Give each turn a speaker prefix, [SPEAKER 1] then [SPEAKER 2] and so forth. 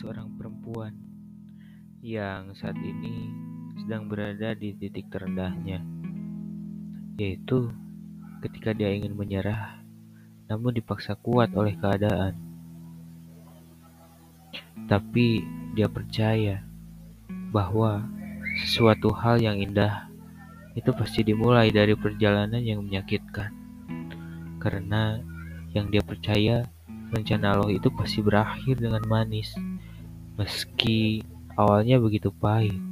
[SPEAKER 1] seorang perempuan yang saat ini sedang berada di titik terendahnya, yaitu ketika dia ingin menyerah, namun dipaksa kuat oleh keadaan. Tapi dia percaya bahwa sesuatu hal yang indah itu pasti dimulai dari perjalanan yang menyakitkan. Karena yang dia percaya rencana Allah itu pasti berakhir dengan manis. Meski awalnya begitu pahit.